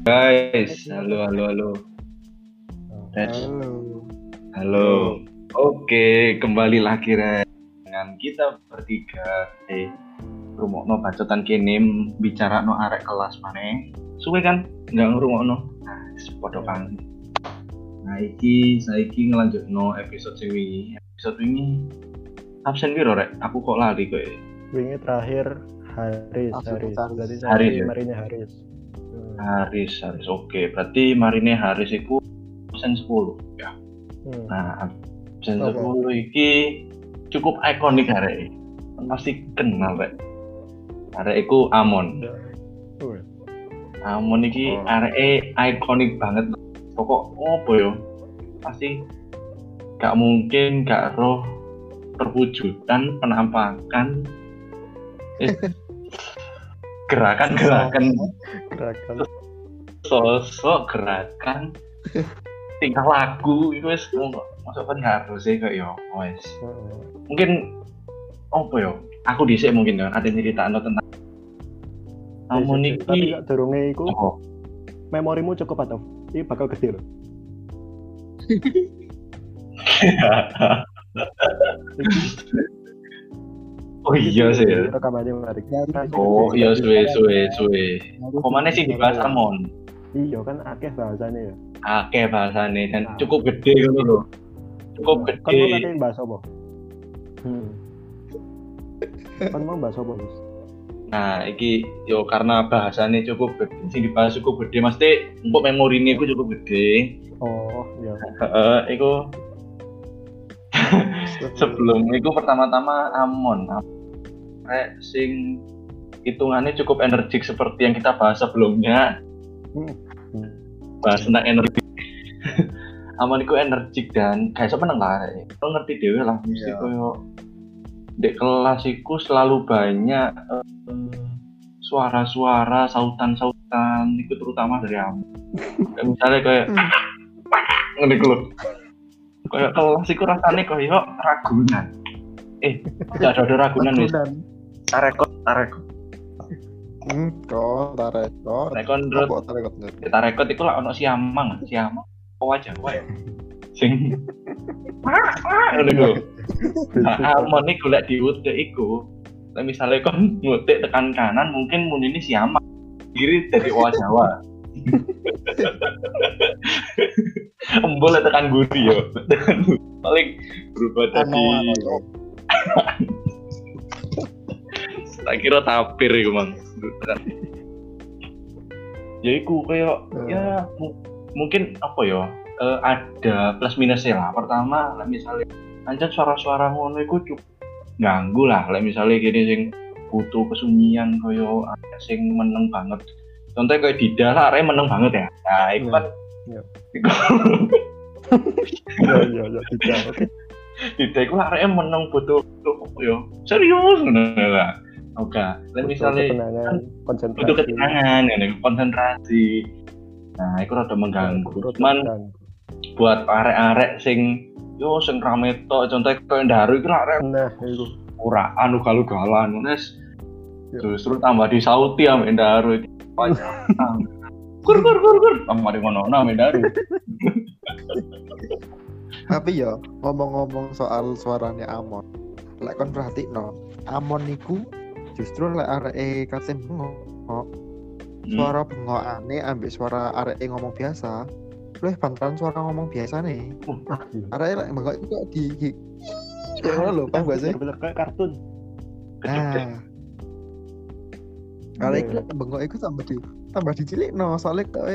Guys, halo halo halo. Halo. Halo. Oke, kembali lagi Ren. dengan kita bertiga eh rumokno bacotan kene bicara no arek kelas mana suwe kan nggak ngrungokno nah podo kan nah iki saiki ngelanjutno episode sing wingi episode wingi absen piro rek aku kok lali kok Wingi terakhir Haris, Haris. Haris. Berarti Haris, Haris, ya? Marinya Haris. Hmm. Haris Haris oke berarti Marine Haris iku absen 10 ya Hmm. Nah, absen Oke. 10 iki cukup ikonik arek. Kan Pasti kenal rek. Arek iku Amon. Ya. Amon iki Oh. arek ikonik banget. Pokok opo yo? Pasti gak mungkin gak roh perwujudan penampakan eh, gerakan-gerakan Gerakan. sosok gerakan. Tingkah lagu itu wis masuk kan harus sih kayak yo wes. Mungkin apa yo aku dhisik mungkin ya ada cerita tentang Amon Tapi iki gak durunge iku apa? memorimu cukup atau? Ini bakal gede loh. oh iya sih ya. Rekamannya mari. oh iya suwe suwe suwe. Pemane sih dibahas Amon Iya kan akeh bahasanya ya. akeh bahasane dan cukup gede gitu loh. Cukup Kan mau gede nanti bahas apa? Hmm. Kan mau bahas apa, Gus? nah iki yo karena bahasane cukup gede. Sing dibahas cukup gede mesti untuk memori ini aku cukup gede. Oh, iya. Heeh, iku sebelum itu pertama-tama Amon Rek sing hitungannya cukup energik seperti yang kita bahas sebelumnya. Hmm. bahas tentang energi. Amon itu energik dan kayak siapa lah. Lo ngerti dewe lah mesti Iya. koyo di kelas iku selalu banyak eh, suara-suara sautan-sautan itu terutama dari Kayak misalnya kayak ngene iku lho. Kayak kelas iku rasane koyo ragunan. Eh gak ada ragunan wis tarekot tarekot hmm, kok tarekot. Apa tarekot? kita rekod? Itu lah ono siamang siamang. Oh aja wae sing ngono iku nah amon iku lek diutek iku lek misale kon ngutik tekan kanan mungkin mun ini siamang. Kiri jadi owa jawa. Embol tekan guri yo. Tekan guri. paling berubah jadi tak kira tapir iku mang ya iku kayak ya mu- mungkin apa ya eh, ada plus minusnya lah pertama lah misalnya aja suara-suara ngono iku cukup ganggu lah lah misalnya gini sing butuh kesunyian koyo sing meneng banget contohnya kayak Dida lah arek meneng banget ya nah itu Iya. kan Iya. iku Iya, iya, iya, tidak. Oke. Dida iku lah arek meneng butuh apa ya serius ngono lah oke lah misalnya ketenangan, konsentrasi. butuh ketenangan ya, konsentrasi nah itu rada mengganggu cuman mengganggu. buat arek-arek sing yo sing rame tok contohnya kayak daru itu lah arek Nah, itu. ora anu galu-galan nes Ya. justru tambah disauti ambek daru itu wajah kur kur kur kur tambah di ngono ambek daru Tapi ya ngomong-ngomong soal suaranya Amon. Lek kon perhatikno, Amon niku justru lek areke kate bengok, Hmm. suara bengokane ambek suara areke ngomong biasa. Luwih bantaran suara ngomong biasa nih. Uh, Areke lek bengok itu kok di ngono lho, paham gak sih? Bener kayak kartun. Nah, kalau Iya, iya. lek bengok iku tambah di tambah dicilik no soalnya kok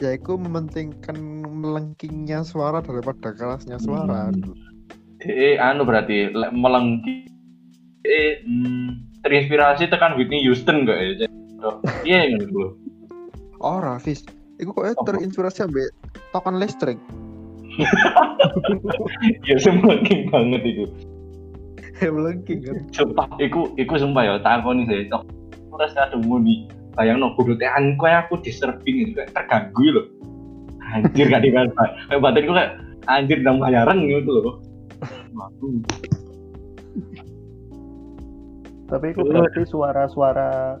ya iku mementingkan melengkingnya suara daripada kerasnya suara. Hmm. eh anu berarti lek melengki eh hmm, terinspirasi tekan Whitney Houston gak ya iya yang dulu Ora, Fis. Iku kok Apa? terinspirasi ambek token listrik. ya semakin banget itu Melengking kan. sumpah iku iku sumpah ya tak akoni sih tok terus kadung bayang no kudu tekan kowe aku disturbing itu kayak terganggu loh anjir gak di kayak batinku kayak anjir dan bayaran gitu loh Waduh. Tapi itu Bener. berarti suara-suara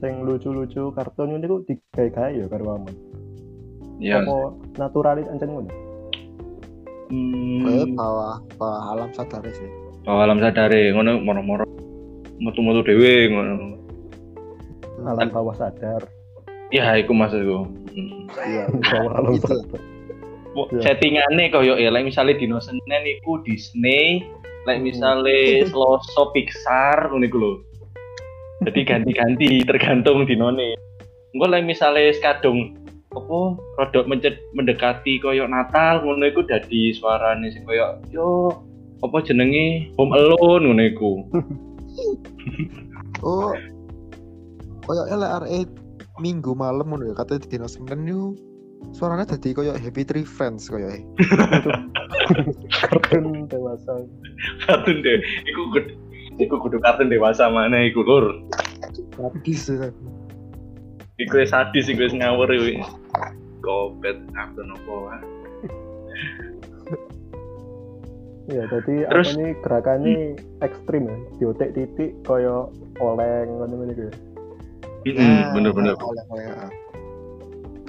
sing lucu-lucu kartun ini kok digawe-gawe ya karo Amon. Ya. Apa naturalis ancen ngono? Hmm. bawah bawah alam sadar sih. Oh, alam sadare ngono moro-moro metu-metu dhewe ngono. Alam bawah sadar. Ya, iku maksudku. Iya. Bawah alam sadar. Iya. settingane koyo ya misale dino Senin iku Disney, lek misale Selasa Pixar ngono lho. Jadi ganti-ganti tergantung dinone. Engko lek misale kadung apa mencet mendekati koyo Natal ngono iku dadi suarane sing koyo yo apa jenenge Home Alone ngono iku. Oh. Kayak lek arek minggu malam ngono ya katanya dino Senin yo suaranya dadi koyo Happy Tree Friends koyo e. Kartun dewasa. Kartun deh, iku kudu iku kudu kartun dewasa mana iku lur. Sadis ya. Iku sadis iku wis ngawur iku. Kopet kartun apa wae. Iya, jadi Terus- apa nih gerakannya ekstrim ya. Diotek titik koyo oleng ngono-ngono gitu. Hmm, bener-bener. Oleh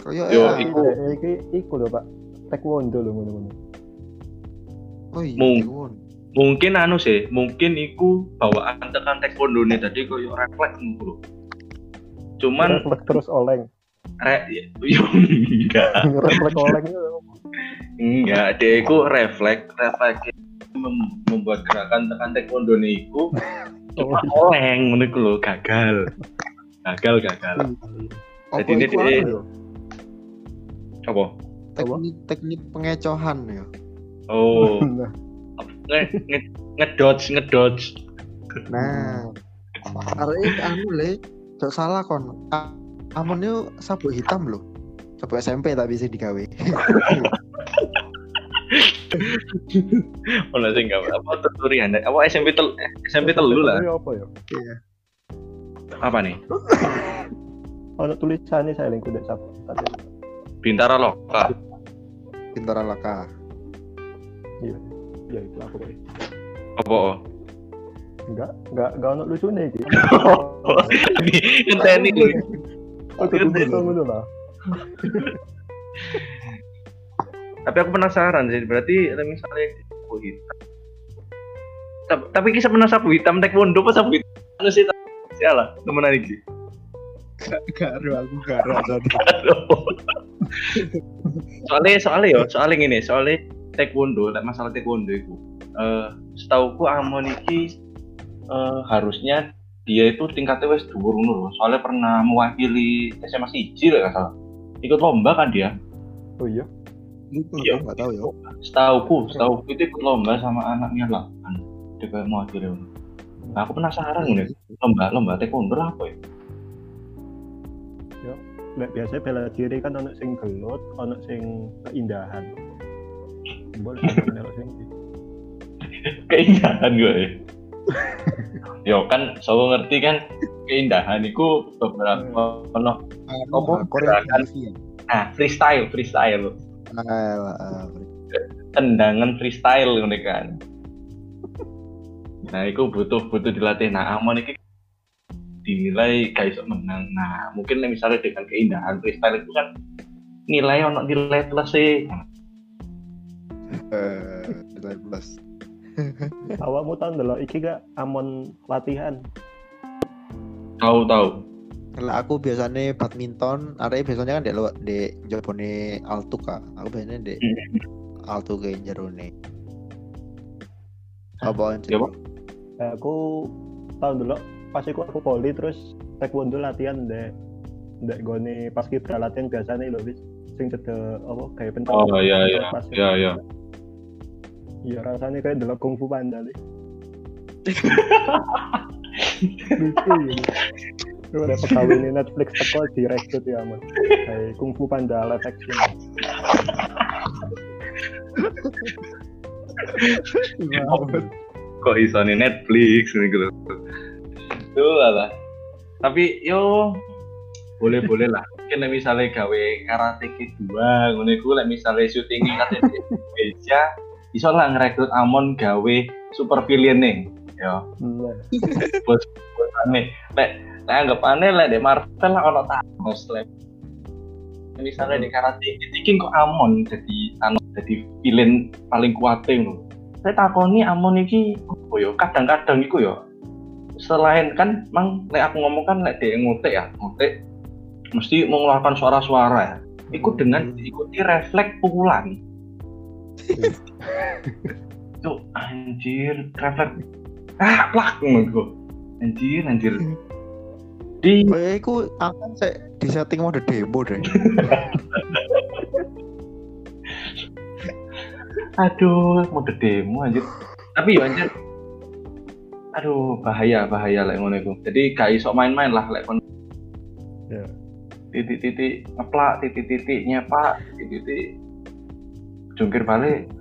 Koyo Yo, ya. iku- Iki iki iku lho, Pak. Taekwondo lho ngono-ngono. Oh iya. Mung- Mung. Mungkin anu sih, mungkin iku bawaan tekan taekwondo nih tadi koyo refleks ngono lho. Cuman refleks terus oleng. re, yo enggak, refleks oleng enggak, dia iku refleks, refleks mem- membuat gerakan tekan taekwondo nih iku cuma oleng ngono iku lho, gagal. Gagal, gagal. Apa Jadi ini Apa? Teknik teknik pengecohan ya. Oh, Nah, nge nge ngedodge, ngedodge. Nah, arek anu le, jok salah kon. Amon yo sabuk hitam loh. Sabuk SMP tak bisa digawe. Ono sing enggak apa tuturian apa SMP tel SMP telu lah. Ini apa ya? Apa nih? Ono tulisannya saya link udah. Bintara Loka. Pintaran laka. Iya. Ya itu aku kayak. Apa? Enggak, enggak enggak ono iki. Ini ngenteni lho. Oh, kudu betul ngono lah. Tapi aku penasaran sih, berarti misalnya sapu hitam. Ta- Tapi kisah pernah sapu hitam taekwondo apa sapu hitam? Anu sih salah, temenan iki. Garu aku garu soalnya soalnya ya, soalnya gini, soalnya taekwondo, lek masalah taekwondo itu, eh setauku Amon iki eh, harusnya dia itu tingkatnya wes dhuwur ngono lho. Soalnya pernah mewakili SMA siji lah salah. Ikut lomba kan dia. Oh iya. Iya. nggak tahu ya. Setauku, setauku itu ikut lomba sama anaknya lah kan. Dia kayak mewakili. Nah, aku penasaran nih, lomba lomba taekwondo apa ya? Nek biasanya bela diri kan ono sing gelut, ono sing keindahan. Boleh ono sing Keindahan gue ya. Yo kan, selalu ngerti kan keindahan itu beberapa ono Apa? Gerakan. Nah freestyle freestyle Ah, ah, tendangan freestyle ngono kan. Nah, itu butuh butuh dilatih. Nah, Amon ini dinilai iso menang. Nah, mungkin misalnya dengan keindahan freestyle itu kan nilai ono nilai plus sih. eh, nilai plus. awakmu tau ndelok iki gak amon latihan. Tahu tahu. Kalau aku biasanya badminton, arek biasanya kan dek lo dek jabone altu kak. Aku biasanya dek altu ke jerone. Apa Ya, aku tau ndelok pas iku aku poli terus taekwondo latihan ndek ndek gone pas kibra latihan biasanya lho wis sing cedek apa kayak pentas. Oh iya iya. Iya iya. Iya rasanya kayak ndelok kungfu panda li. Lucu ya. Ada pegawai ini Netflix teko direkrut ya aman. Kayak kungfu panda live action. Kok iso nih Netflix nih gitu. Itu lah. Tapi yo boleh boleh lah. Mungkin misalnya gawe karate kedua, ngono iku lek misalnya syuting karate di Indonesia, iso lah ngerekrut Amon gawe super villain nih. Yo, Nah, bos bosane. Lek Lah anggap aneh lah di Marvel lah ono Thanos lah. Misalnya di karate iki kok Amon jadi anu jadi villain paling kuat loh. Saya takoni Amon iki oh yo kadang-kadang iku yo selain kan mang lek aku ngomong kan lek dia ngotek ya ngotek mesti mengeluarkan suara-suara ya. Ikut dengan diikuti refleks pukulan. Tuh anjir refleks. Ah plak ngono anjir anjir. Di Kayak iku akan saya di setting mode demo deh. aduh mode demo anjir. Tapi ya anjir aduh bahaya bahaya lek ngono iku. Jadi gak iso main-main lah lek kon Ya. titik-titik ngeplak titik-titik nyepak titik-titik jungkir balik.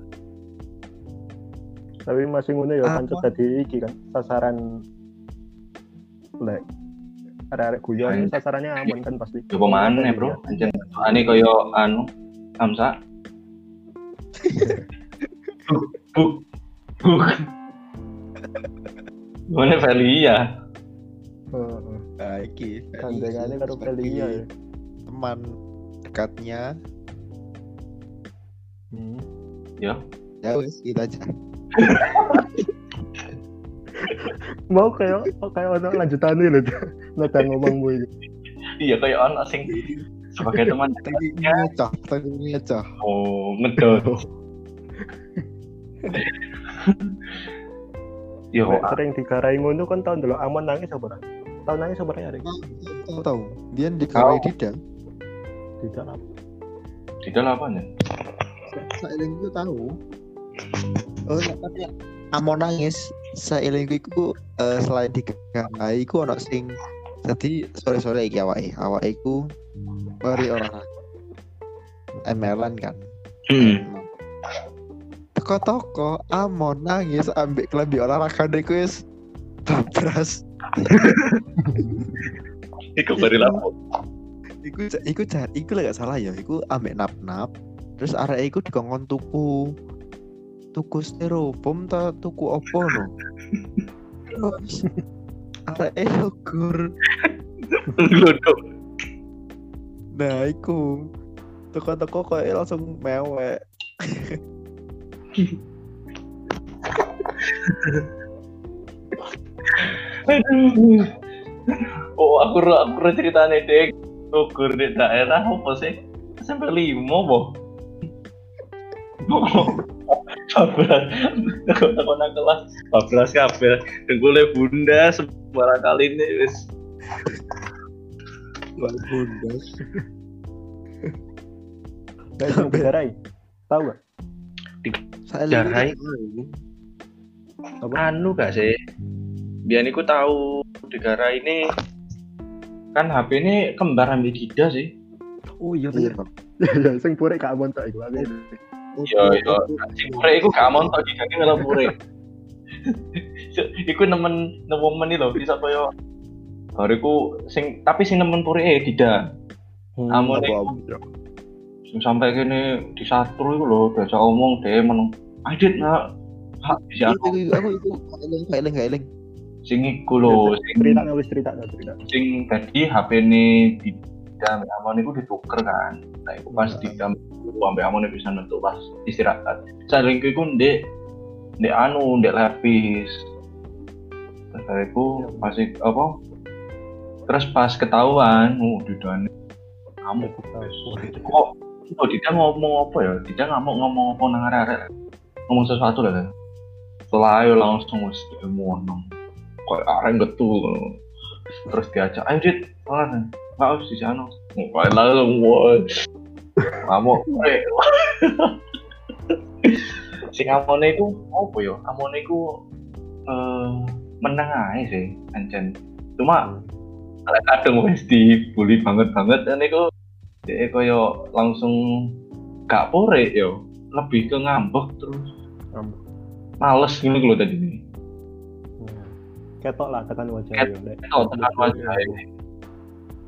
Tapi masih ngono ya Apa? pancet tadi iki kan sasaran lek arek-arek guyon sasarannya aman kan pasti. Coba mana bro? Anjir ane koyo anu Hamza buk buk buk Mana Velia? Heeh. Nah, iki Gandengannya karo Velia ya. teman dekatnya Hmm. Ya, ya wes itu aja Mau kayak kayak ono lanjutannya lho. Nada ngomongmu itu. iya kayak ono sing sebagai teman tadi ngecah tadi ngecah oh ngedot. Yo, Lek sering digarai ngono kan tau ndelok aman nangis apa ora? Tau nangis apa ora arek? tahu tahu dia dikarai Tahu. tidak Tidak lah. di dalam apa nih? seiling itu tahu oh enggak, tapi amon nangis seiling iku eh, selain dikarai iku ono sing jadi sore sore iki awake awake iku mari orang emelan kan Hmm. Toko-toko amon nangis ambek kelambi olahraga iku wis babras Iku bari lapo. iku iku jar iku lek gak salah ya. Iku ambek nap nap terus arek iku dikongkon tuku tuku styrofoam ta tuku opo no terus arek yogur. Glodok. nah iku. Toko-toko kayak langsung mewek Aduh. Oh, aku ro aku ro ceritane dek. Ukur di daerah apa sih? Sampai lima boh. Aku nang kelas, bablas kabel, dengkulnya bunda sembarang kali ini wis Kayak digarai. Tahu gak? Jarai. Apa? anu gak sih? Biar aku tahu negara ini kan HP ini kembar ambil Dida sih. Oh iya iya bener. Ya sing pure gak aman tak iku. Aku Iya, iya. Sing pure iku gak mau tok Dida ki malah pure. iku nemen nemen lho bisa kaya bariku sing tapi sing nemen pure eh Dida. Sing sampai kene disatru iku lho diajak omong deh meneng. Adit nak. Hak bisa Iku, iku, aku itu eling gak eling gak eling. Sing iku lho sing cerita wis cerita cerita. sing tadi HP ini di dalam Amon itu dituker kan. Nah itu pas di dalam sampai Amon bisa nentu pas istirahat. Saling itu ndek ndek anu ndek lapis. Terus itu masih apa? Terus pas ketahuan uh di dalam kamu kok kok tidak ngomong apa ya? Tidak ngomong ngomong apa nang arek ngomong sesuatu lah kan ayo langsung wis ngomong kok arek betul terus diajak ayo dit. Mana nggak harus di sana nggak langsung woi kamu eh. Si amone itu apa ya? Amone itu eh menang aja sih ancen. Cuma kadang wis dibully banget banget dan itu dia koyo langsung gak pore yo lebih ke ngambek terus Ngambek. males gitu loh tadi ini Hmm. Ketok lah tekan wajah Ket-. Lek. oh tekan wajah ini.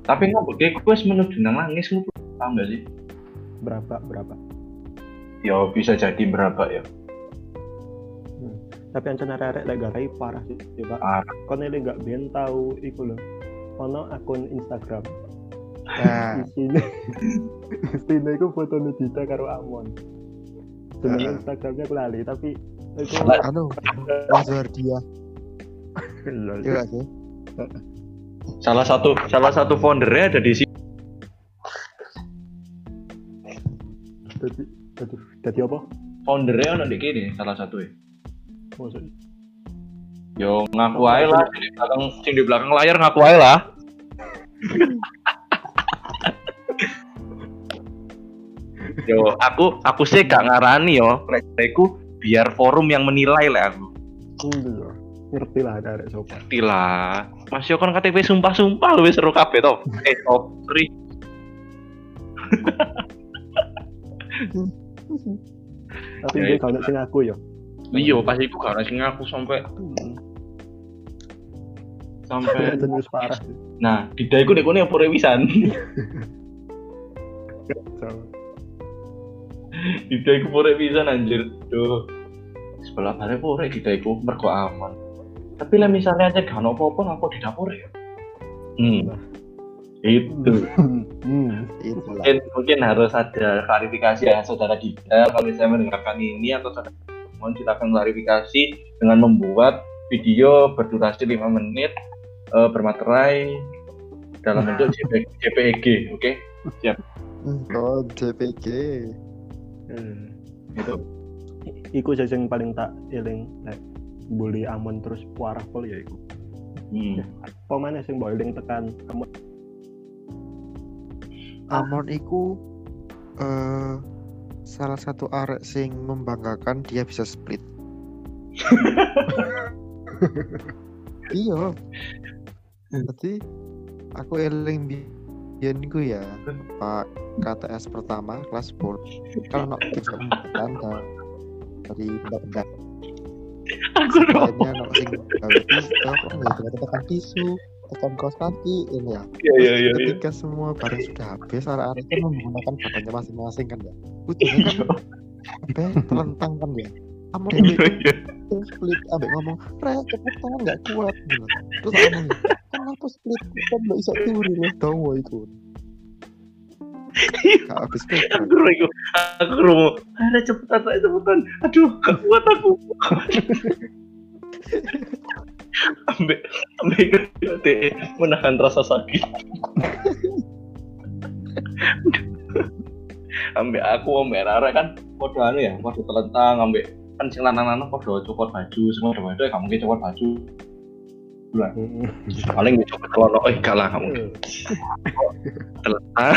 tapi ngambek gue menuju nang nangis lu tau gak sih Berapa berapa? ya bisa jadi berapa ya Tapi ancen arek-arek lek garai parah sih. Coba Parah. kon ele gak ben tahu iku lho. ono akun Instagram Nah, isine isine iku foto Dita karo Amon jeneng Heeh. Instagramnya aku lali tapi itu anu Mazwardia iya iya sih Salah satu salah satu foundernya ada di sini. jadi jadi jadi apa Foundernya ono di kini salah satu ya. maksudnya Yo ngaku aja lah di belakang di belakang layar ngaku aja lah. yo aku aku sih gak ngarani yo. Aku biar forum yang menilai lah aku. ngerti lah ada sopan Ngerti lah. Mas yo kan KTP sumpah-sumpah lu wis seru kabeh to. Eh, top 3. tapi Ya, dia itu kalau sing aku ya Iya, pas iku gak sing ngaku sampai sampai Nah, di daiku nek kene apa rewisan. Di daiku pore pisan anjir. Duh. Sebelah bare pore di daiku mergo aman. Tapi lah misalnya aja gak ono apa-apa ngapa di dapur ya. Hmm. Itu. hmm. itulah mungkin mungkin harus ada klarifikasi ya saudara Dida kalau misalnya mendengarkan ini atau saudara mohon kita akan klarifikasi dengan membuat video berdurasi 5 menit eh, bermaterai dalam bentuk JP, JPEG oke oh JPG Hmm. gitu iku sih yang paling tak eling like bully Amon terus warah pol ya iku. Hmm. apa mana sing mbok eling tekan Amon. Amon iku eh salah satu arek sing membanggakan dia bisa split. Iya. Jadi aku eling biyen iku ya pak KTS pertama kelas 10 kalau nak tiga kan dari benda-benda aku lainnya nak sing gawe tisu apa ya tekan tisu tekan kaos kaki ini ya. Iya iya iya iya. ketika semua barang sudah habis arah-arah kan menggunakan badannya masing-masing kan ya. Ujungnya kan sampai terlentang kan ya kamu Iya, iya. split ambek ngomong re cepetan nggak kuat. Gitu. terus aku ngomong kan aku split kan nggak bisa ya tahu itu? Gak split. Aku iku aku kru ada cepetan saya cepetan. Aduh gak kuat aku. Ambek ambek deh menahan rasa sakit. Ambek aku ambek Rara kan podo anu ya podo telentang ambek kan sing lanang-lanang podo copot baju semua podo itu kamu mungkin copot baju Hmm. paling gue copot celana eh gak lah kamu telentang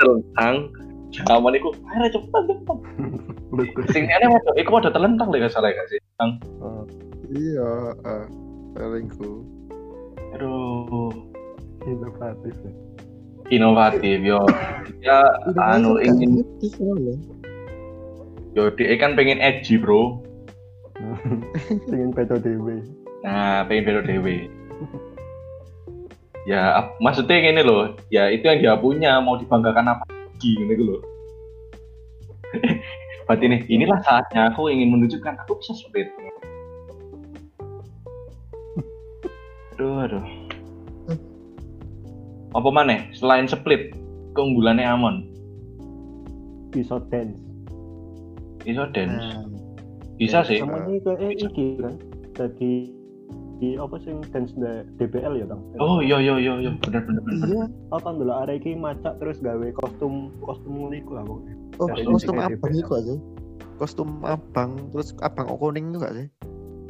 telentang Aman iku, ayo cepetan cepetan. Sing ini waduh, iku waduh telentang lho gak salah gak sih? Tang. Oh, iya eh elingku Aduh, inovatif ya. inovatif yo. Ya anu ingin yo dia kan pengen edgy, Bro. Ingin peto dewe. Nah, pengen belo dewe. Ya, maksudnya gini loh, ya itu yang dia punya, mau dibanggakan apa lagi, gitu loh. Berarti nih, inilah saatnya aku ingin menunjukkan aku bisa split. Aduh, aduh. Apa mana? Selain split, keunggulannya Amon. Bisa dance. Bisa dance. Nah, Bisa sih. Sama ini kayak iki kan. Jadi di apa sih dance di DBL ya bang? Oh iya iya iya iya benar benar benar. iya Apa dulu ada iki macak terus gawe kostum kostum nguliku lah pokoknya. oh Dari kostum DBL. abang itu aja kostum abang terus abang kuning juga sih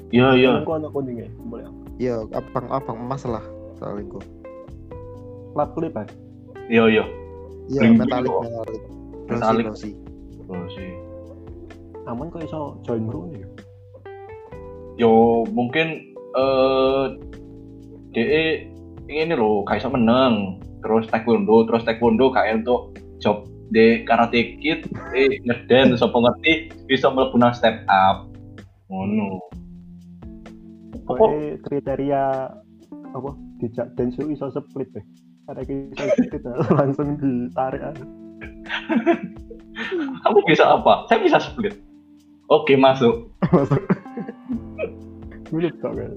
Iya iya. Aku anak kuningnya, boleh. iya abang abang emas lah salingku Plat klip kan? Iya iya. iya Bling-bling metalik kok. metalik Metalik. Oh sih. Aman kok iso join Rooney ya? Yo mungkin eh DE ini loh kayak iso menang. Terus taekwondo terus taekwondo kayak untuk job de karate kid eh ngeden so pengerti bisa mlebu nang step up. Ngono. Apa Pokoknya kriteria apa? Dijak dance iso split deh. Ada iso split langsung ditarik kamu bisa apa? Saya bisa split oke masuk Masuk. Mirip kok kan.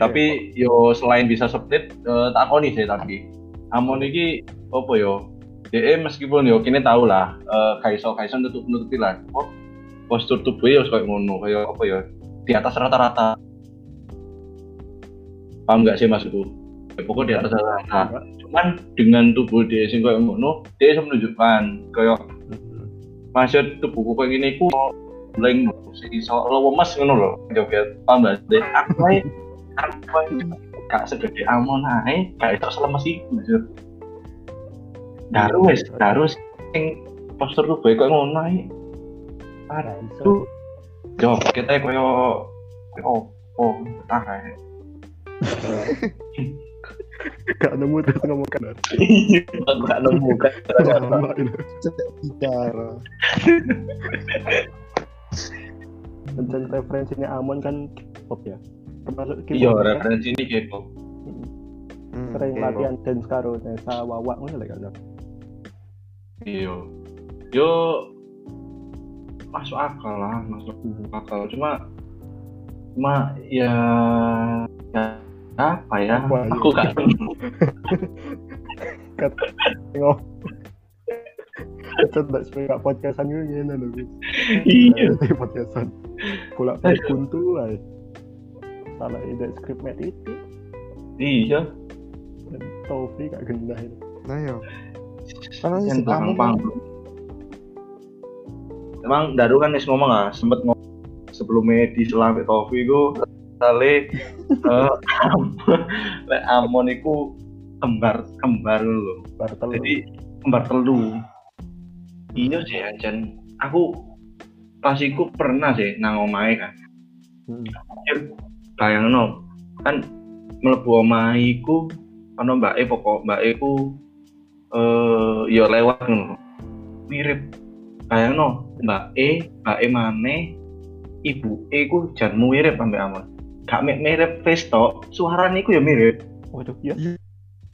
Tapi yo selain bisa split eh, takoni sih tapi Amon iki apa yo? DE meskipun yo kini tahu lah eh kaiso kaiso nutup nutupi lah. Oh, postur tubuhnya yo kayak ngono kayak apa ya di atas rata-rata. Paham nggak sih maksudku? Ya, pokoknya di atas rata-rata. Cuman dengan tubuh dia sing kayak ngono, dia bisa menunjukkan kayak maksud tubuhku kayak gini ku leng sing iso lemes ngono lho joget gak? Sih aku aku gak segede amon ae gak iso selemes iku maksud daru wis daru sing postur tubuh kayak ngono ae. Iso. aduh yo kita koyo opo ah ae Gak nemu terus ngomong kan. iya gak nemu kan Lama ini. bicara Dan referensinya Amon kan pop ya. Termasuk iya keyboard, ya. referensi ini K-pop Hmm, Sering latihan dance karo Nesa Wawa ngono gak salah. iya yo masuk akal lah masuk Hmm. akal cuma cuma ya, ya apa ya Wah, iya. aku gak Tengok. Kita gak podcastan gue gini loh. Iya podcastan. Pulak balik buntu lah. Salah ide skrip met itu. iya Dan Tofi gak gendah itu. nah yo Karena yang si kamu gampang emang Daru kan wis ngomong ah sempet ngomong sebelumnya di Selamit Tofi ku eh lek Amon iku kembar kembar lho. Bartel. jadi kembar telu. Iya sih Ajan. Aku pas iku pernah sih nang omahe kan. Hmm. bayangno kan mlebu omahe iku ana mbake pokok mbake ku eh ya lewat ngono. Mirip. Bayangno mbake mbake maneh ibu e ku jan mirip ambek amon gak mirip face tok suarane iku ya mirip Waduh, iya.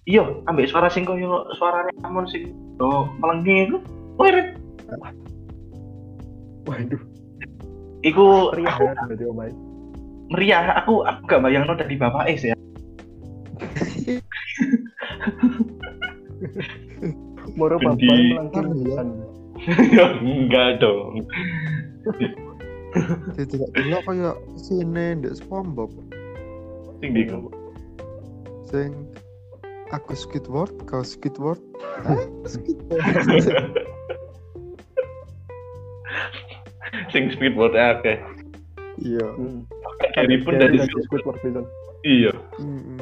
iya ambek suara sing koyo suarane amon sing do melengi iku mirip Waduh, iku pria aku ya berarti omai. meriah aku aku gak bayangno dari bapak sih ya Moro bapak Iya. kan. enggak dong tidak delok kaya sini ndek SpongeBob sing di sing aku Squidward kau Squidward? Squidward sing speedboat akeh iya Hmm. Gary pun dari Squidward bisa. iya Mm-mm.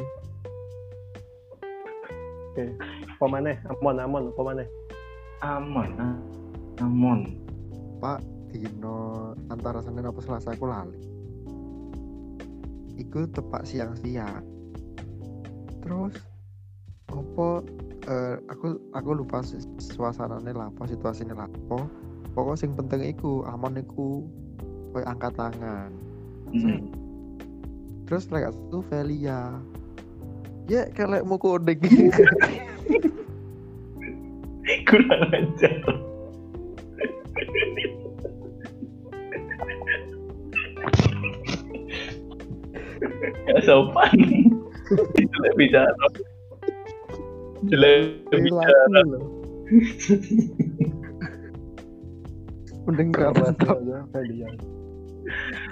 Apa? Amon, Amon, apa aman ah. aman Pak dino antara Senin apa Selasa aku lali. Iku tepak siang-siang. Terus apa eh, aku aku lupa su- suasananya lah apa situasinya lah. Apa pokok sing penting iku aman iku koyo angkat tangan. Hmm. terus lek itu Velia. Ya kalau mau kodek kurang ajar Gak sopan. Jelek bicara. Jelek bicara. mending kata aja, Felia.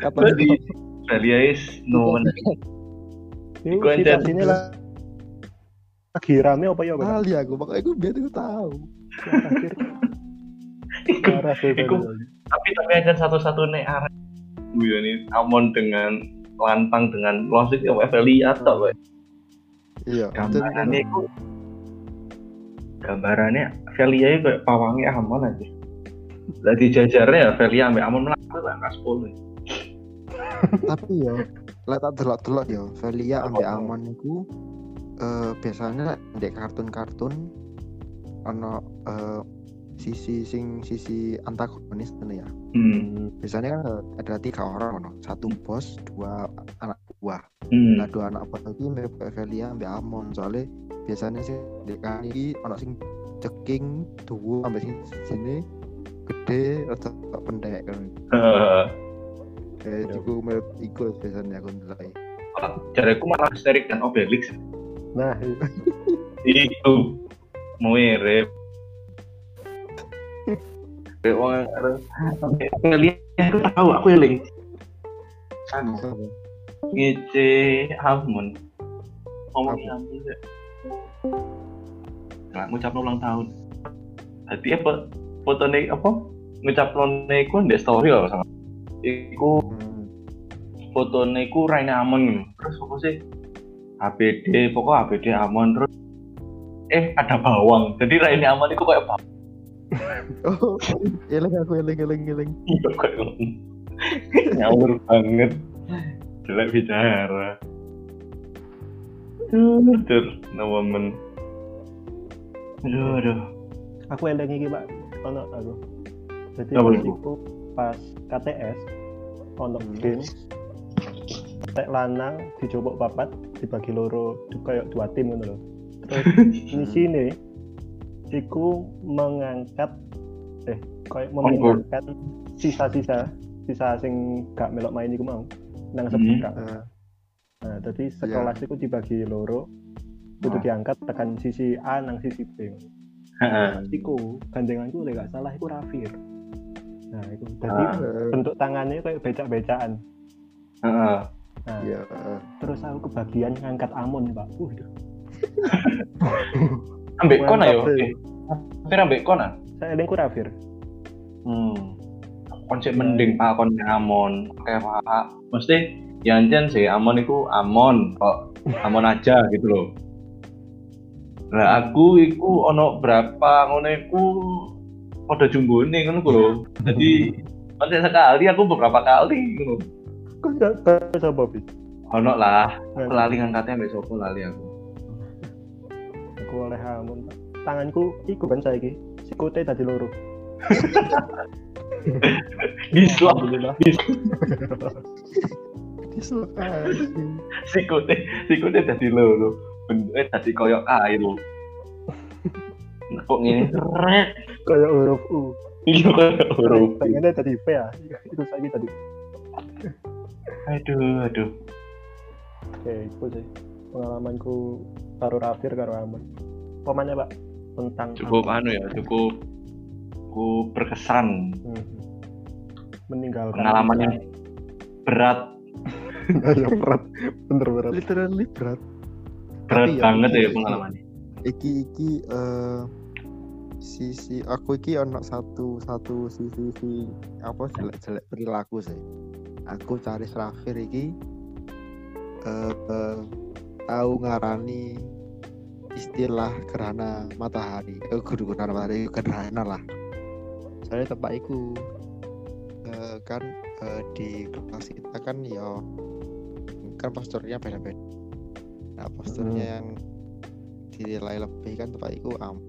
kata Tadi Dalia is no one. Ini Gua aja- situasinya lah. Lagi rame apa ya? Kali aku makanya aku biar aku tahu. Iku- Felia. Tapi tapi aja satu-satunya arah. Gue nih Amon dengan lantang dengan klasik ya Evelia atau Pak. iya gambarannya itu. gambarannya Velia itu kayak pawangnya Amon aja. Lagi jajarnya ya Velia sampai Amon melaku lah sepuluh. Tapi ya lek tak delok-delok ya Velia ambek Apa? Amon iku eh biasanya di kartun-kartun ono eh, sisi sing sisi antagonis ya hmm. biasanya kan ada tiga orang ono satu bos dua anak buah Hmm. nah dua anak buah itu mirip kayak Velia ambek Amon soalnya biasanya sih di kali ini ono sing ceking tuwa ambek sing sini gede atau pendek kan Eh, eh mirip iku biasanya aku nilai jareku malah dan Obelix. Nah, Itu mirip. Wong ngelihat aku tahu aku eling. Kan ngece Almond. Ngomong Almond ya. Nah, ngucap ulang tahun. Jadi apa fotonya apa ngucap iku ndek story loh sama. Iku Hmm. fotonya iku Raine Amon terus apa sih HBD pokok HBD Amon terus eh ada bawang jadi Raine Amon itu kayak bawang Oh, eling aku eling eling eling. Ngawur banget jelek bicara aduh no woman aduh aduh aku eling iki, Pak. Ono aku. Jadi Apa pas KTS ono game tek lanang dijopok papat dibagi loro kayak dua tim ngono lho. Terus misi ini iku mengangkat eh kayak memindahkan sisa-sisa sisa sing gak melok main iku mau nang Hmm. sebelah. Eh, Nah, jadi sekelas iku dibagi loro kudu Oh. diangkat tekan sisi A nang sisi B. Heeh. iku gandenganku lek gak salah iku Rafir nah iku jadi Ah. bentuk tangannya kayak becak-becakan Heeh. nah Iya. terus aku kebagian ngangkat Amon pak uh ambek kon ayo. Mantap, eh Fir ambek kon ah? Saya elingku Rafir hmm. Konsep mending pak kon Amon. Kayak pak. Mesti Yancen sih Amon itu Amon kok. Amon aja gitu loh. Lah aku iku ono berapa ngono iku pada jumbone ngono ku lho. Jadi nanti sekali aku beberapa kali ngono. Kok gak sapa bis ono lah aku Nah, lali ngangkatnya ambek sopo lali aku aku oleh pak tanganku iku kan saiki sikute tadi loro. Bisa. Alhamdulillah. Dislokasi. sikute sikute dadi loro. Bentuknya dadi koyok kail kok ngene? Rek. Kayak huruf U iya koyok huruf pengennya tadi P ya. Itu saiki tadi aduh aduh. Oke itu sih. Pengalamanku karo Rafir karo Amon pemanya pak? Tentang cukup anu ya cukup cukup berkesan. Hmm. meninggalkan pengalaman yang berat. Ya berat. Bener berat. Literally berat. berat Tapi ya, banget ya iki- pengalamannya. Iki iki eh sisi aku iki ono satu satu sisi sisi apa jelek jelek perilaku sih. Aku cari Rafir iki eh eh, tahu ngarani istilah gerhana matahari. Eh kudu gerhana matahari gerhana lah. Soalnya tempat iku eh, kan eh, di kelas kita kan ya kan posturnya beda-beda. Nah posturnya yang dinilai lebih kan tempat iku am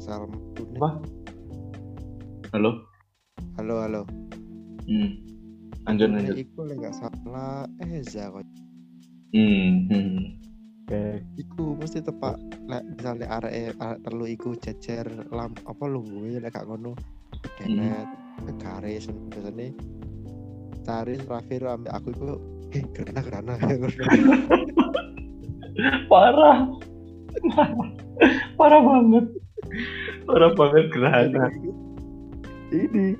Salam Apa? halo Halo halo. hmm. lanjut Tune lanjut Iku lek gak salah Eza kok. Hmm. hmm. oke Iku mesti tepak lek misalnya arek arek perlu iku jejer lam apa lu gue lek gak ngono. Denet garis biasanya cari Rafir ambek aku iku eh gerana gerana parah parah banget parah banget gerhana ini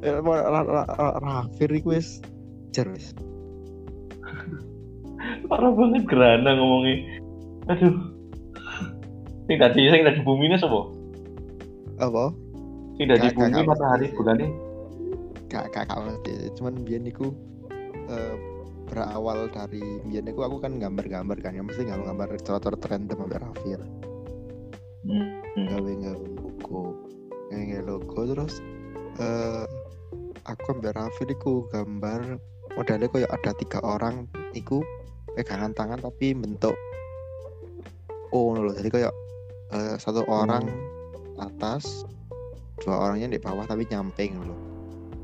eh, Ra- Ra- Ra- Ra- Rafir iku wis jer wis parah banget gerhana ngomongnya. Aduh. Sing tadi sing tadi bumi ini sapa? Apa? Sing tadi Gak- gak- bumi gak matahari bulan ini kak kak mesti cuman biar niku eh, berawal dari biar niku aku kan gambar-gambar kan ya. Mesti gambar-gambar coret-coret random sampai Rafir hmm. gawe gawe logo. Gawe logo terus eh aku ambil Rafir iku gambar modelnya kayak ada tiga orang iku pegangan tangan tapi bentuk O loh jadi kayak eh, satu orang atas dua orangnya di bawah tapi nyamping loh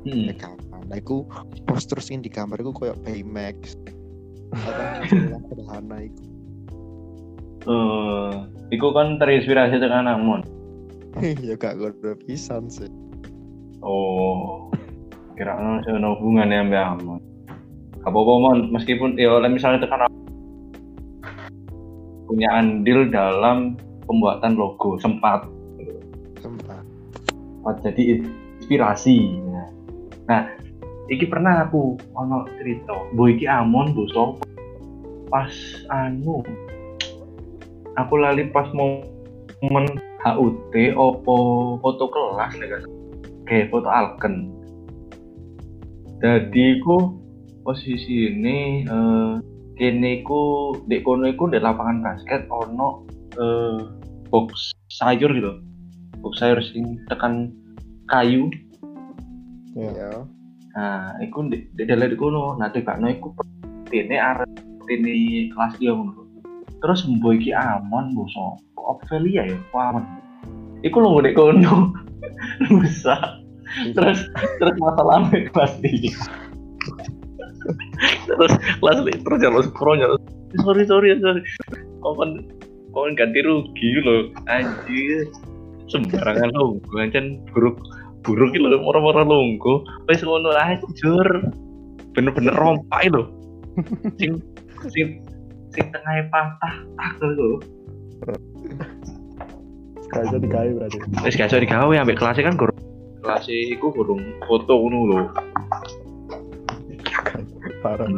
Hmm. pegangan nah iku poster sing di gambar iku kayak Baymax. Atau sederhana iku. Eh, iku kan terinspirasi dengan Amon. ya gak ngono pisan sih. Oh, kira ono ono hubungannya ambek Amon. Apa-apa mon meskipun ya oleh misalnya tekan punya andil dalam pembuatan logo sempat. Sempat. Sempat jadi inspirasi nah, nah iki pernah aku ono cerita bu iki amon bu sopo pas anu aku lali pas momen HUT opo foto kelas nih guys kayak foto alken. Jadi ku posisi ini eh, kene ku dek kono iku di lapangan basket ono eh, box sayur gitu. Box sayur sing tekan kayu. Ya. ya nah iku di di dalam di kono. Nah tiba no iku ini arep ini kelas dia ngono. Terus mbok iki amon mbok sapa? Ophelia ya amon? Iku lho dek kono. Rusak. Terus terus masalahnya kelas dia terus kelas dia terus jalan scroll jalan sorry sorry sorry. Kau kan kau kan ganti rugi loh anjir. Sembarangan lo ancan buruk buruk gitu loh orang-orang longgo wes ngono ajur bener-bener rompai lo sing sing sing tengah patah tak lho. Gak bisa digawe berarti. wes gak iso digawe ambek kelasnya kan gurung. Kelas iku gurung foto ngono lho Parah.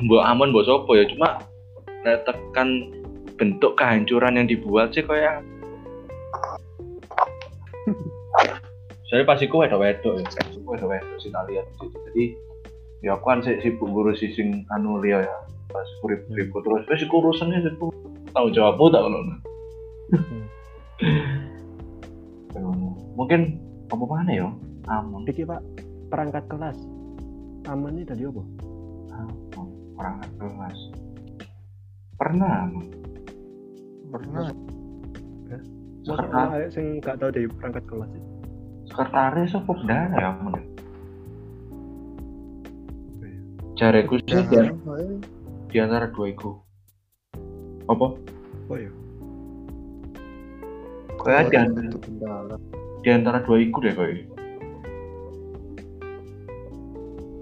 mbok aman mbok sopo ya cuma tekan bentuk kehancuran yang dibuat sih kayak saya pasti kue wedok wedok ya pas iku wedok sih tak lihat situ. jadi ya aku kan sih sibuk ngurus sing anu liya ya. Pas kurip kurip terus. Wes iku urusannya itu tahu jawabmu tak ngono. Hmm. mungkin apa mana ya? Amun. Iki Pak, perangkat kelas. Aman ini tadi apa? Amun. orang kelas pernah pernah Sekretaris. ono arek sing gak tau dari perangkat kelas itu. sekretaris apa bendara ya Amun? Jareku sih di, ayo. di antara dua itu. Apa? Oh ya. Kayak di, antara, di antara dua itu deh kayak.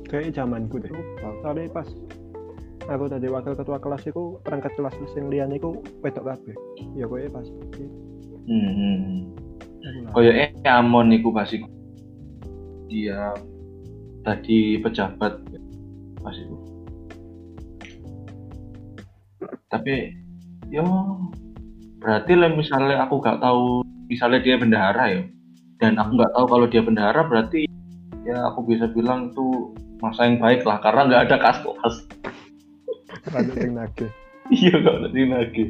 Kayaknya zamanku deh. Soalnya pas aku tadi wakil ketua kelas itu perangkat kelas sing liyane iku wedok kabeh. Ya kowe pas. Hmm. Kayak eh Amon iku pas. Dia tadi pejabat pas iku. Tapi yo berarti lah misalnya aku gak tahu misalnya dia bendahara ya dan aku nggak tahu kalau dia bendahara berarti ya aku bisa bilang itu masa yang baik lah karena nggak ada kas kelas sing nagih. iya nggak ada sih lagi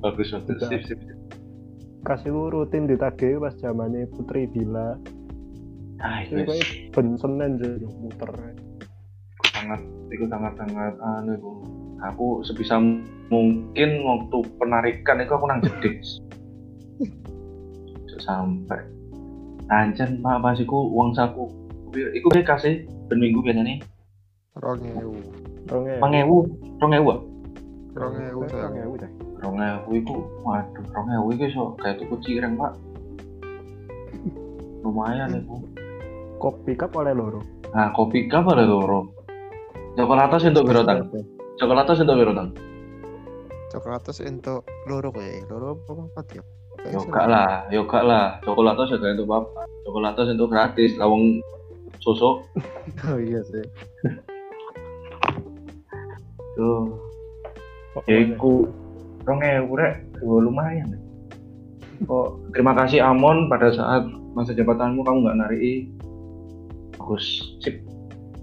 bagus bagus sip sip sip. Kasih rutin ditagih pas zamannya Putri Bila. ah Itu itu kowe ben Senin jadi muter. sangat itu sangat sangat anu iku. aku sebisa mungkin waktu penarikan itu aku nang jeding sampai anjen pak pas iku uang saku iku dia kasih ben minggu biasanya. Rong ewu. Ronge. pangewu rong ewu. Ah? Rong ewu rong ewu iku waduh rong ewu iku so kayak tuku cireng pak. Lumayan iku. Kopi cup oleh loro. nah kopi kap ada loro. Coklatos untuk berotang coklatos untuk berotang Coklatos untuk loro kayak loro apa empat ya? Yoga lah yoga lah. Coklatos juga untuk bapak coklatos untuk gratis lawang seru. Oh iya sih. tuh Kok ya iku rong ewu rek. Lumayan oh terima kasih Amon pada saat masa jabatanmu kamu nggak narik bagus. Sip.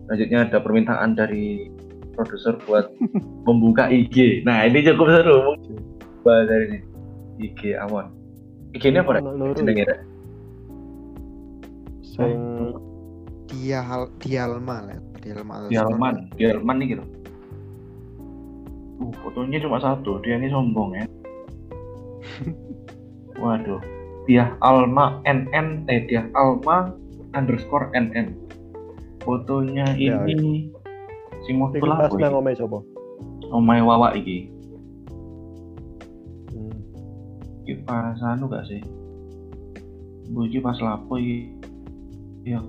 Selanjutnya ada permintaan dari produser buat membuka IG nah ini cukup seru. Coba dari ini IG Amon. IG ini apa rek? Ono loro. jenenge rek Sing Dia hal dialma lah. Dialma. Dialman Dialman nih gitu uh fotonya cuma satu dia ini sombong ya waduh dia Alma NN eh dia Alma underscore NN fotonya Ya, ini sing mau iki tuh pas nang iki omahe sapa? omai wawa iki Hmm. iki pas anu gak sih Bu iki pas lapo iki ya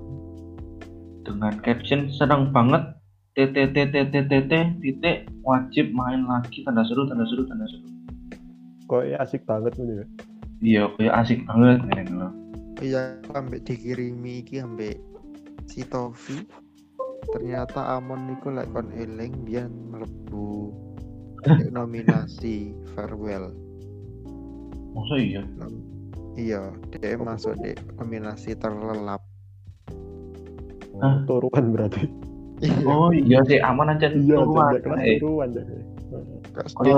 dengan caption senang banget. TTTTTTT titik wajib main lagi. Tanda seru tanda seru tanda seru. Kok ya asik banget nih ya iya kayak asik banget ini loh iya ambek dikirimi iki ambek si Tofi ternyata Amon niku lek kon eling dia mlebu nominasi farewell. Masa iya? Iya dia masuk di nominasi terlelap Hah? turuan berarti iya oh iya sih aman aja iya turuan. jadi kelas Eh, turuan jadi. Iya.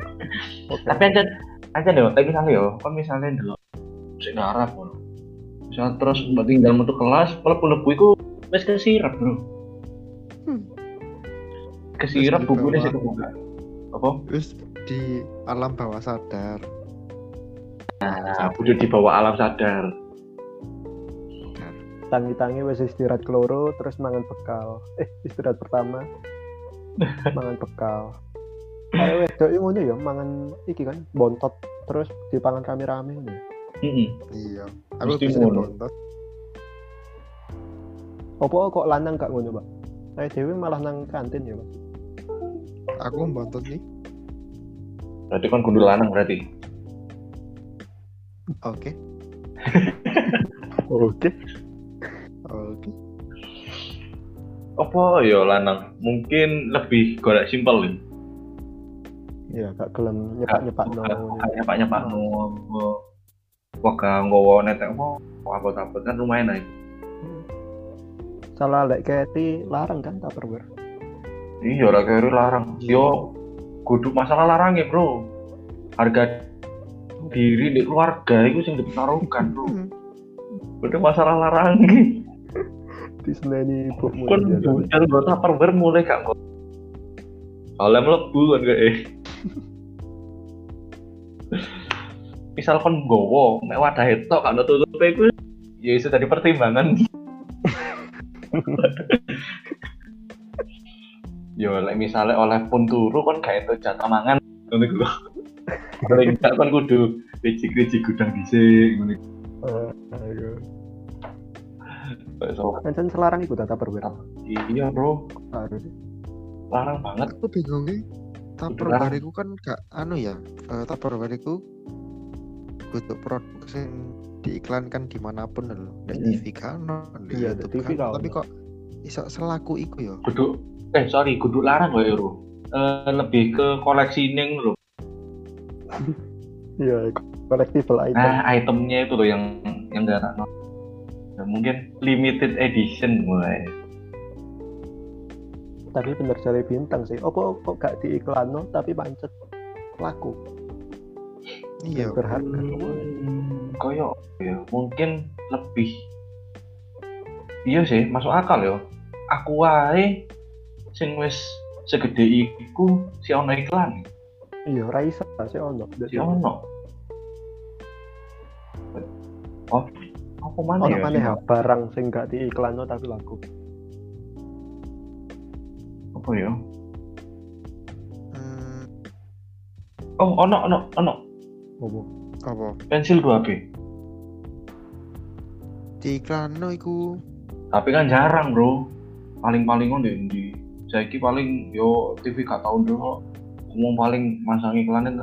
oke tapi aja aja deh tapi misalnya yo kan misalnya dulu sing ngarap ngono misal terus mbak tinggal metu kelas lebu lebu iku wis kesirap bro Hmm. kesirap Wis bukunya dibawa. sih kebuka apa terus di alam bawah sadar nah butuh dibawa alam sadar. Tangi-tangi wes istirahat keloro terus mangan bekal. Eh istirahat pertama. Mangan bekal. Ayo wedok iki ngono ya mangan iki kan bontot terus dipangan rame-rame ngono ya. Heeh. iya. Aku bisa bontot. Apa kok lanang gak ngono, Pak? Saya dewe malah nang kantin ya, Pak. aku bontot nih. Berarti kan gundul lanang berarti oke. Oke. oke. Apa? Ya lanang. Mungkin lebih golek simpel nih Ya, gak gelem. Nyepak-nyepak no. kayak pak nyepak no Waka nggawa netek apa apa kan lumayan aja Salah lek keti larang kan Tupperware. iya lah kayak larang. Yo kudu masalah larang ya bro. Harga diri di keluarga itu sing dipertaruhkan bro. Hmm. kudu masalah larang. Diseneni ibukmu. kan ya, bukan gue tupperware mulai gak kok. Soalnya melebu kan gak eh. Misal kon gowo mek wadah itu kan tutup itu ya itu tadi pertimbangan. Yo lek misalnya oleh pun turu kan gak itu jatah mangan. Ngono iku paling gak kan kudu licik-licik gudang dhisik iku Eh, ayo. so, Kan selarang iku Tupperware. iya bro. Harus. larang banget. Aku bingungnya Tupperware itu kan gak anu ya eh, Tupperware itu butuh produk yang diiklankan di mana pun lho. Di Hmm. TV kan di Iya, di YouTube TV kan tapi kok iso selaku iku ya? Kudu eh sorry kudu larang gak ya bro. Eh, lebih ke koleksi ning lho Iya, collectible item. nah itemnya itu loh yang yang gak no. Ya, mungkin limited edition mulai Tapi bener cari bintang sih. Apa kok gak diiklanno tapi pancet laku. iya Berharga. Hmm, koyo ya mungkin lebih iya sih masuk akal ya aku wae sing wis segede iku si ono iklan Iya, Raisa sih ono. si ono. Oh apa mana Ono ya maneh ya barang sing gak diiklanno tapi laku. apa ya? Hmm, oh ono ono ono. Apa? apa? Pensil 2B di iklan no iku. Tapi kan jarang bro. Paling paling on di saya paling yo TV gak tau dulu ngomong paling masang iklannya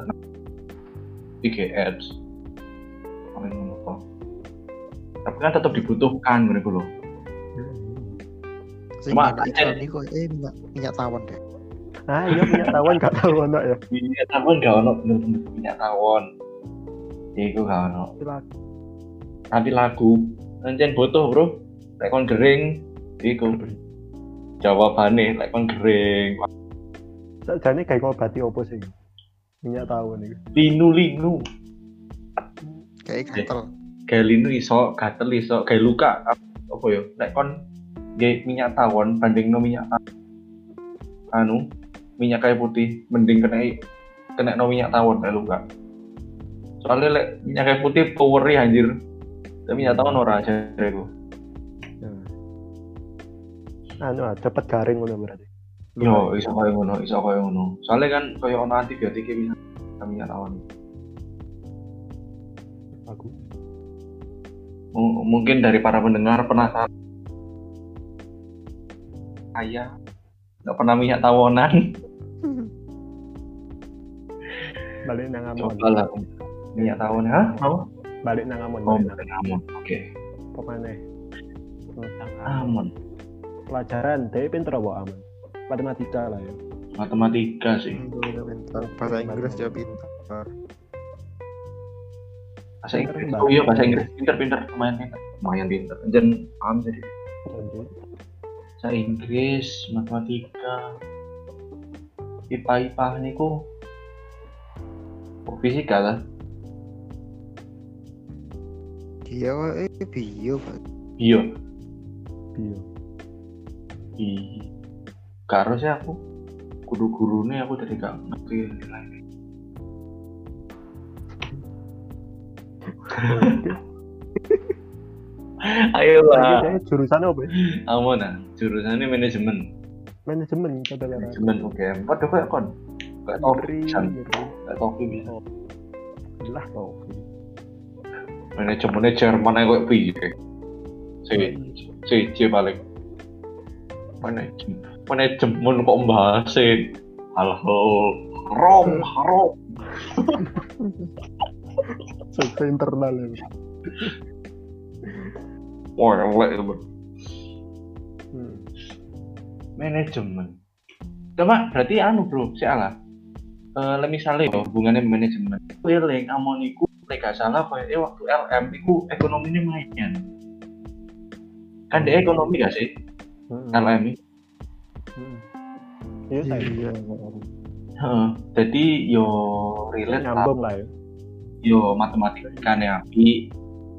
IG ads paling kok. tapi kan tetap dibutuhkan gitu loh. Sing Cuma- ada iklan iku eh minyak minyak tawon deh. Ah, iya punya tawon gak tahu ono ya. minyak tawon gak ono bener-bener minyak tawon. Itu gak ono. Tapi lagu. Anjen butuh bro. Lek kon gering iku. Jawabannya lek kon gering Sakjane kayak ngobati opo sih? Minyak tawon iki. linu linu kayak Iya. gatel kayak linu iso gatel iso kayak luka apa ya lek kon gay minyak tawon banding no minyak tawon anu minyak kayu putih mending kena kena no minyak tawon kayak luka soalnya lek minyak kayu putih poweri anjir tapi minyak tawon ora aja itu Anu ah, cepet garing ngono berarti. Yo iso kaya ngono iso kaya ngono. Soalnya kan kaya ono antibiotik bisa minyak tawon Aku. M- mungkin dari para pendengar penasaran. Saya nggak pernah minyak tawonan. Balik nang amon. Coba lah minyak tawonan. Hah? apa? Balik nang amon oh balik nang amon. Oke. Pemane tentang amon. Pelajaran dia pinter apa aman matematika lah ya. Matematika sih. Pintar. Bahasa Inggris dia pintar. Bahasa Inggris. Pinter, oh iya bahasa Inggris. Pinter pinter lumayan pinter lumayan pinter jen paham jadi. Bahasa Inggris matematika. IPA IPA niku oh, fisika lah. Dia eh bio Pak. bio. Bio i karo sih aku kudu gurune aku dari gak ngerti nilai ayo Lagi lah jurusan apa ya? amun nah jurusannya manajemen. Manajemen kata manajemen oke. Waduh kayak kon. Kayak tau ngeri kayak tau bisa lah kok manajemennya Jerman aja kayak piye? Si si C paling. Manajemen manajemen kok bahas halo haram haram. Survei internal ya wah elek itu hmm. manajemen coba berarti anu bro si ala Eh misalnya ya, hubungannya manajemen. Wiling amoniku gak salah kayak eh, waktu LM iku ekonominya main kan dia ekonomi gak sih? Hmm. LM ini Hmm. iya Iya. Heeh, jadi yo relate lah. Nyambung lah ya. Yo matematika nih api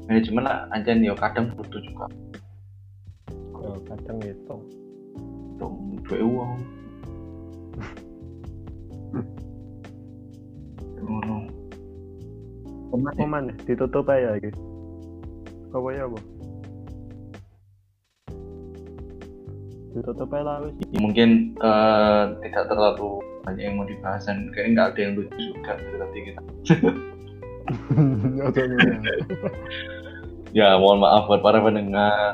manajemen lah anjan yo kadang butuh juga. Oh, kadang itu dong dua uang. Ngono apa mana ditutup aja gitu apa ya apa ditutup aja lah wis. Ya, mungkin eh, tidak terlalu banyak yang mau dibahas dan kayaknya nggak ada yang lucu juga tadi kita. Ya mohon maaf buat para pendengar.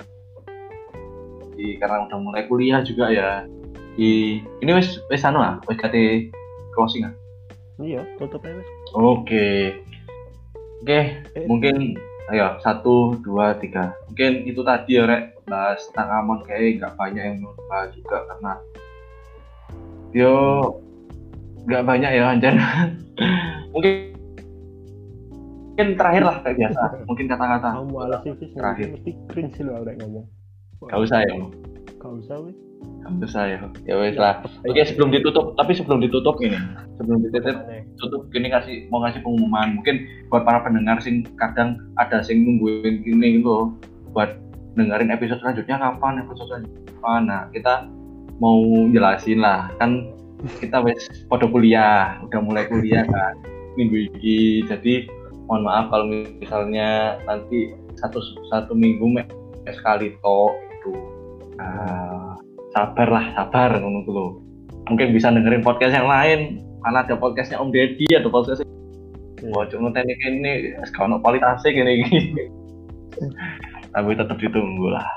Di karena udah mulai kuliah juga ya. Di ini wes wes anu ah wes kate closing ah? Iya tutup aja wis. Oke. Oke Eh. mungkin ayo satu dua tiga. Mungkin itu tadi ya rek bahas tentang amon kayak nggak banyak yang mau bahas juga karena yo nggak banyak ya anjan mungkin mungkin terakhir lah kayak biasa. Mungkin kata-kata kamu sih Terakhir. mesti cringe loh Rek, ngomong. Gak usah ya gak usah wis gak usah ya. Ya wes lah. Oke sebelum ditutup tapi sebelum ditutup ini sebelum ditutup tutup gini kasih mau ngasih pengumuman. Mungkin buat para pendengar sing kadang ada sing nungguin gini gitu buat dengerin episode selanjutnya kapan episode selanjutnya kapan. Nah kita mau jelasin lah. Kan kita wes pada kuliah udah mulai kuliah kan minggu ini. Jadi mohon maaf kalau misalnya nanti satu satu minggu me- sekali toh itu nah, sabar lah sabar tuh loh mungkin bisa dengerin podcast yang lain. Karena ada podcastnya Om Deddy ada podcastnya Iya. Wah, cuma teknik ini sekarang kualitasnya gini gini. Tapi tetap ditunggu lah.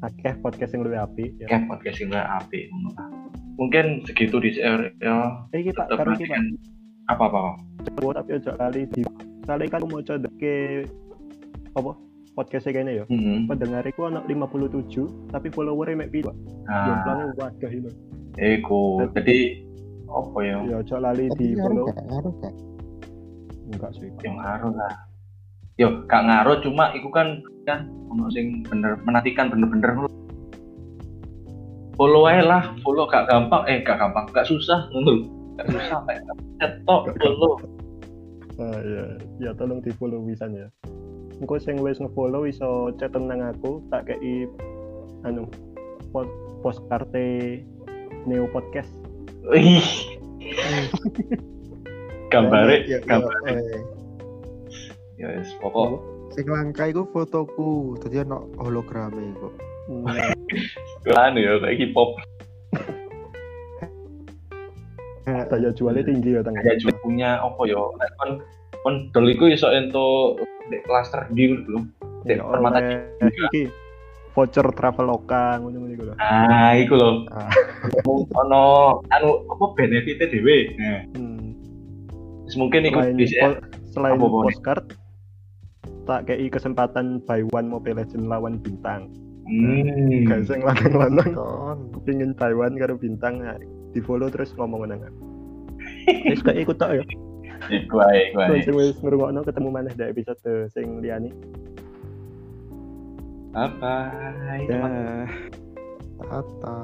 akeh podcast yang lebih api ya. Kayak podcast ini api. ngono lah. Mungkin segitu di share ya. Eh kita Tetap kita kan apa apa. buat tapi ojo kali di kali kan mau coba ke apa podcastnya kayaknya ya Hmm. pendengar itu anak 57 tapi followernya mek piro Nah, jumlahnya wadah itu eko. Jadi apa ya? ya ojo lali di follow enggak sih Yang ngaruh lah. Yo, gak ngaruh cuma iku kan kan ono sing bener menantikan bener-bener. Follow aja lah follow gak gampang eh gak gampang gak susah ngono gak susah kayak cetok follow. Ah ya ya tolong di follow wisan ya. Engko sing wis nge-follow iso chat nang aku tak kei anu post postcard Neo Podcast. Ih. Gambare, Ya, ya, gambare. Ya wis, pokok Sing langka iku fotoku, dadi ono holograme kok. Nah, kan ya kayak hip hop. daya jualnya tinggi ya tangga Ya juga punya apa ya? Nek kon kon dol iku iso ento di klaster di loh. Cek Ya, permata iki voucher traveloka ngono-ngono iku lho. Ah, iku lho. Ah. Ono anu apa benefitnya dhewe. Nah, Hmm. mungkin iku Selain postcard tak kei kesempatan buy one Mobile Legends lawan bintang. Hmm. Guys yang lanang-lanang buy one karo bintang nah, di follow terus ngomong nang. Wis kayak ikut tok ya. Iku ae, iku ae. Sing wis ngrungokno ketemu maneh di episode sing liyane. Apa? Ya. Tata.